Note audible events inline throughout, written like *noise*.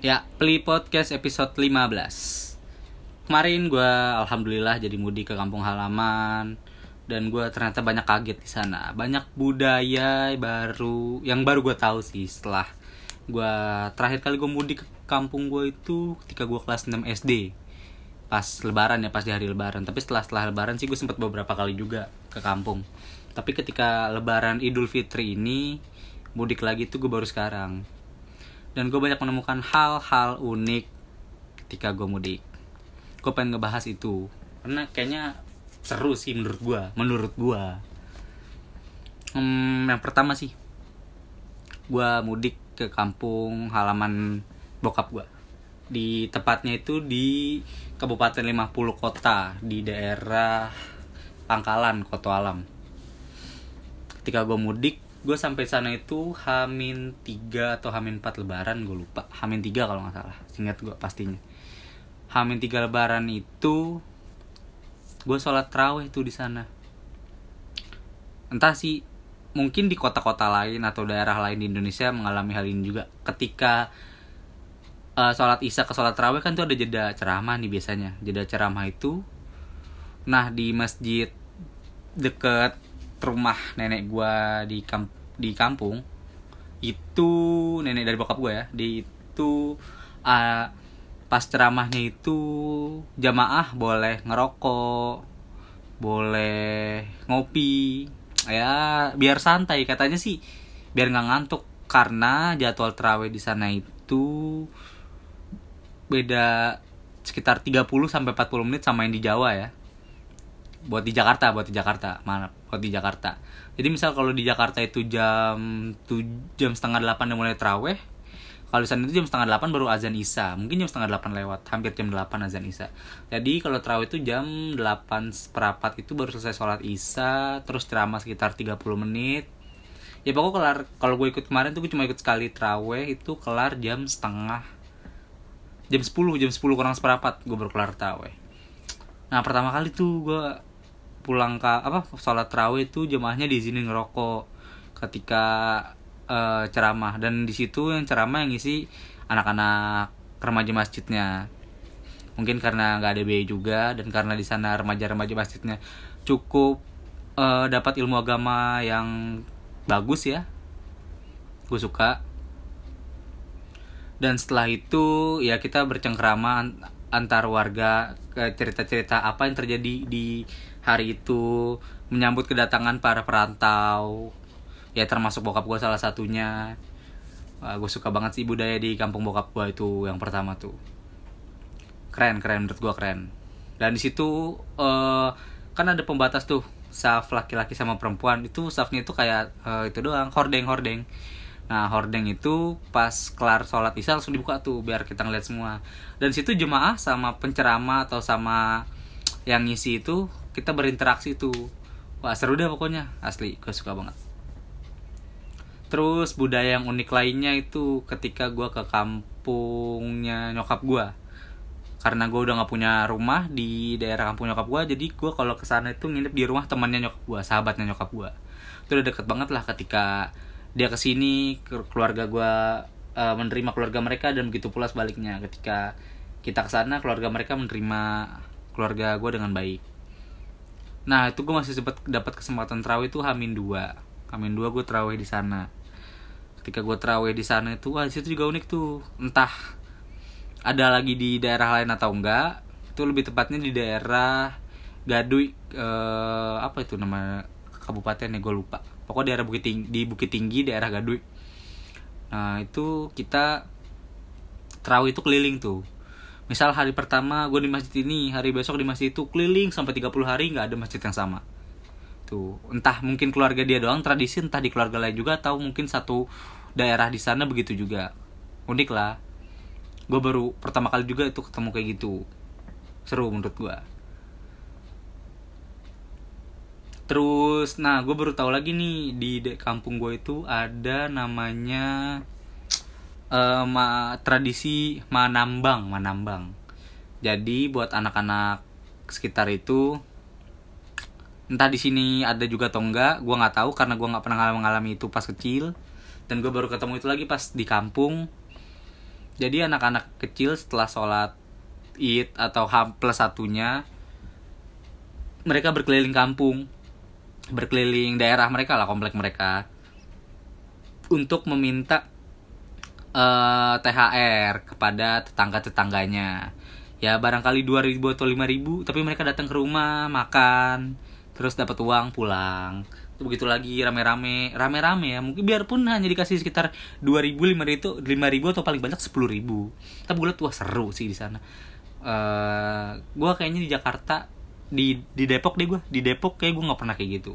Pli Podcast episode 15 Kemarin gue alhamdulillah jadi mudik ke kampung halaman. Dan gue ternyata banyak kaget di sana. Banyak budaya baru Yang baru gue tahu sih setelah gue terakhir kali gue mudik ke kampung gue itu ketika gue kelas 6 SD pas lebaran ya pas di hari lebaran. Tapi setelah setelah lebaran sih gue sempat beberapa kali juga ke kampung. Tapi ketika lebaran idul fitri ini mudik lagi tuh gue baru sekarang dan gue banyak menemukan hal-hal unik ketika gue mudik. Gue pengen ngebahas itu. Karena kayaknya seru sih menurut gue menurut gue hmm, yang pertama sih gue mudik ke kampung halaman bokap gue di tepatnya itu di Kabupaten 50 Kota di daerah Pangkalan Kota Alam. Ketika gue mudik gue sampai sana itu hamin 3 atau hamin 4 lebaran gue lupa. Hamin 3 kalau nggak salah ingat gue pastinya. Hamin 3 lebaran itu gue sholat terawih tuh di sana. Entah sih mungkin di kota-kota lain atau daerah lain di Indonesia mengalami hal ini juga. Ketika uh, sholat isya ke sholat terawih kan tuh ada jeda ceramah nih biasanya. Jeda ceramah itu nah di masjid deket rumah nenek gua di kamp di kampung itu nenek dari bokap gue ya di itu uh, pas ceramahnya itu jamaah boleh ngerokok boleh ngopi ya biar santai katanya sih biar nggak ngantuk karena jadwal terawih di sana itu beda sekitar 30 sampai 40 menit sama yang di Jawa ya. Buat di Jakarta, buat di Jakarta. Mana? Buat di Jakarta. Jadi misal kalau di Jakarta itu jam tuh jam setengah delapan udah mulai terawih, kalau di sana itu jam setengah delapan baru azan isya mungkin jam setengah delapan lewat hampir jam delapan azan isya jadi kalau terawih itu jam delapan seperempat itu baru selesai sholat isya terus ceramah sekitar 30 menit ya pokoknya kelar kalau gue ikut kemarin tuh gue cuma ikut sekali terawih itu kelar jam setengah jam 10 jam 10 kurang seperempat gue baru kelar terawih nah pertama kali tuh gue pulang ke apa sholat terawih itu jemaahnya diizinin ngerokok ketika uh, ceramah. Dan di situ yang ceramah yang ngisi anak-anak remaja masjidnya. Mungkin karena nggak ada biaya juga dan karena di sana remaja-remaja masjidnya cukup uh, dapat ilmu agama yang bagus ya. Gue suka. Dan setelah itu ya kita bercengkrama antar warga cerita-cerita apa yang terjadi di hari itu menyambut kedatangan para perantau. Ya termasuk bokap gue salah satunya. Uh, gue suka banget sih budaya di kampung bokap gue itu yang pertama tuh. Keren keren menurut gue keren. Dan di situ uh, kan ada pembatas tuh saf laki-laki sama perempuan. Itu safnya itu kayak uh, itu doang hordeng hordeng nah hordeng itu pas kelar sholat isya langsung dibuka tuh biar kita ngeliat semua. Dan situ jemaah sama pencerama atau sama yang ngisi itu kita berinteraksi tuh. Wah seru deh pokoknya. Asli gue suka banget. Terus budaya yang unik lainnya itu ketika gue ke kampungnya nyokap gue karena gue udah nggak punya rumah di daerah kampung nyokap gue jadi gue kalau ke sana itu nginep di rumah temannya nyokap gue sahabatnya nyokap gue itu udah deket banget lah ketika dia ke sini keluarga gue uh, menerima keluarga mereka dan begitu pula sebaliknya. Ketika kita ke sana keluarga mereka menerima keluarga gue dengan baik. Nah itu gue masih sempat dapat kesempatan terawih itu hamin dua. Hamin dua gue terawih di sana. Ketika gue terawih di sana itu wah situ juga unik tuh. Entah ada lagi di daerah lain atau enggak itu lebih tepatnya di daerah Gadui eh, apa itu nama kabupaten ya gue lupa. Pokoknya daerah bukit tinggi di bukit tinggi daerah Gadui nah itu kita terawih itu keliling tuh. Misal hari pertama gue di masjid ini hari besok di masjid itu keliling sampai 30 hari nggak ada masjid yang sama. Tuh entah mungkin keluarga dia doang tradisi entah di keluarga lain juga atau mungkin satu daerah di sana begitu juga. Unik lah. Gue baru pertama kali juga itu ketemu kayak gitu. Seru menurut gue terus nah gue baru tahu lagi nih di kampung gue itu ada namanya uh, ma tradisi manambang manambang. Jadi buat anak-anak sekitar itu entah di sini ada juga atau enggak gue nggak tahu karena gue nggak pernah mengalami itu pas kecil. Dan gue baru ketemu itu lagi pas di kampung. Jadi anak-anak kecil setelah sholat id atau ham plus satunya mereka berkeliling kampung berkeliling daerah mereka lah komplek mereka. Untuk meminta uh, eh, THR kepada tetangga-tetangganya. Ya barangkali 2000 atau 5000 tapi mereka datang ke rumah makan terus dapat uang pulang. Begitu lagi rame-rame. Rame-rame ya mungkin biarpun hanya dikasih sekitar 2000 5000 itu 5000 atau paling banyak 10000 tapi gue liat wah seru sih di sana. Uh, gue kayaknya di Jakarta di di Depok deh gue di Depok kayak gue nggak pernah kayak gitu.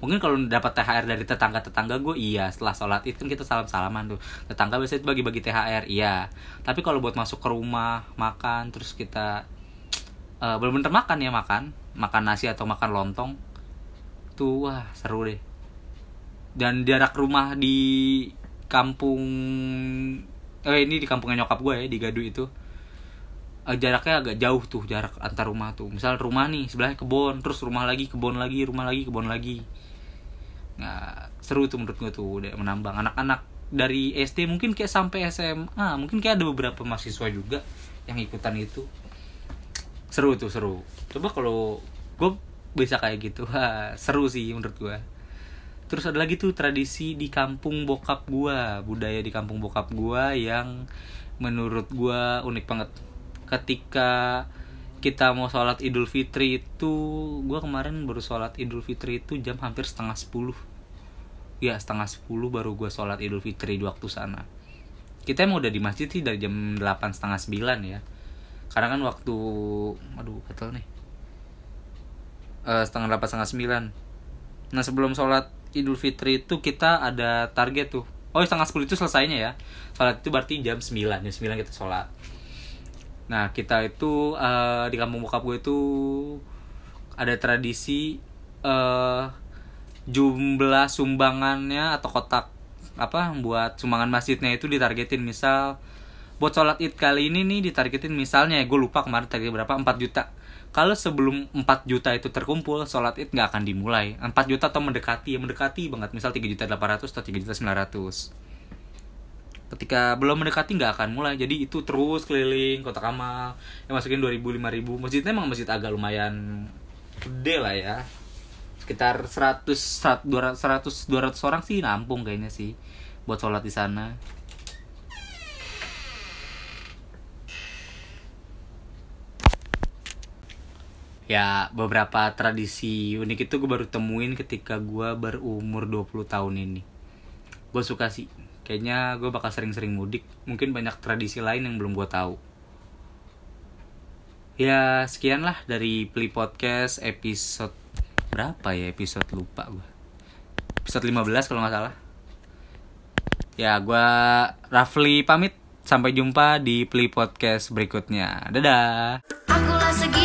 Mungkin kalau dapat THR dari tetangga tetangga gue iya. Setelah sholat itu kan kita salam salaman tuh. Tetangga biasanya bagi bagi THR iya. Tapi kalau buat masuk ke rumah makan terus kita uh, bener-bener makan ya makan. Makan nasi atau makan lontong. Tuh wah seru deh. Dan jarak rumah di kampung eh ini di kampungnya nyokap gue ya di Gadu itu uh, jaraknya agak jauh tuh jarak antar rumah tuh. Misal rumah nih sebelahnya kebon terus rumah lagi kebon lagi rumah lagi kebon lagi. Nah seru tuh menurut gue tuh udah menambang. Anak-anak dari SD mungkin kayak sampai SMA mungkin kayak ada beberapa mahasiswa juga yang ikutan itu. Seru tuh seru. Coba kalau gue bisa kayak gitu *laughs* ha, seru sih menurut gue terus ada lagi tuh tradisi di kampung bokap gue budaya di kampung bokap gue yang menurut gue unik banget ketika kita mau sholat idul fitri itu gue kemarin baru sholat idul fitri itu jam hampir setengah sepuluh. Ya setengah sepuluh baru gue sholat idul fitri di waktu sana. Kita emang udah di masjid sih dari jam delapan setengah sembilan ya. Karena kan waktu aduh gatel nih. Uh, setengah delapan setengah sembilan. Nah sebelum sholat idul fitri itu kita ada target tuh. Oh setengah sepuluh itu selesainya ya. Sholat itu berarti jam sembilan jam sembilan kita sholat nah kita itu uh, di kampung bokap gue itu ada tradisi uh, jumlah sumbangannya atau kotak apa buat sumbangan masjidnya itu ditargetin. Misal buat sholat id kali ini nih ditargetin misalnya ya gue lupa kemarin target berapa 4 juta. Kalau sebelum 4 juta itu terkumpul sholat id nggak akan dimulai. 4 juta atau mendekati ya mendekati banget. Misal 3 juta 800 atau 3 juta 900 ketika belum mendekati nggak akan mulai. Jadi itu terus keliling kota Kamal. Yang masukin 2000 5000 masjidnya emang masjid agak lumayan gede lah ya. Sekitar 100 200 100 200 orang sih nampung kayaknya sih buat sholat di sana. Ya beberapa tradisi unik itu gue baru temuin ketika gue berumur 20 tahun ini. Gue suka sih kayaknya gue bakal sering-sering mudik. Mungkin banyak tradisi lain yang belum gue tahu. Ya sekian lah dari Pli Podcast episode berapa ya? Episode lupa gue episode 15 kalau nggak salah. Ya gue Rafli pamit. Sampai jumpa di Pli Podcast berikutnya. Dadah. Akulah segitiga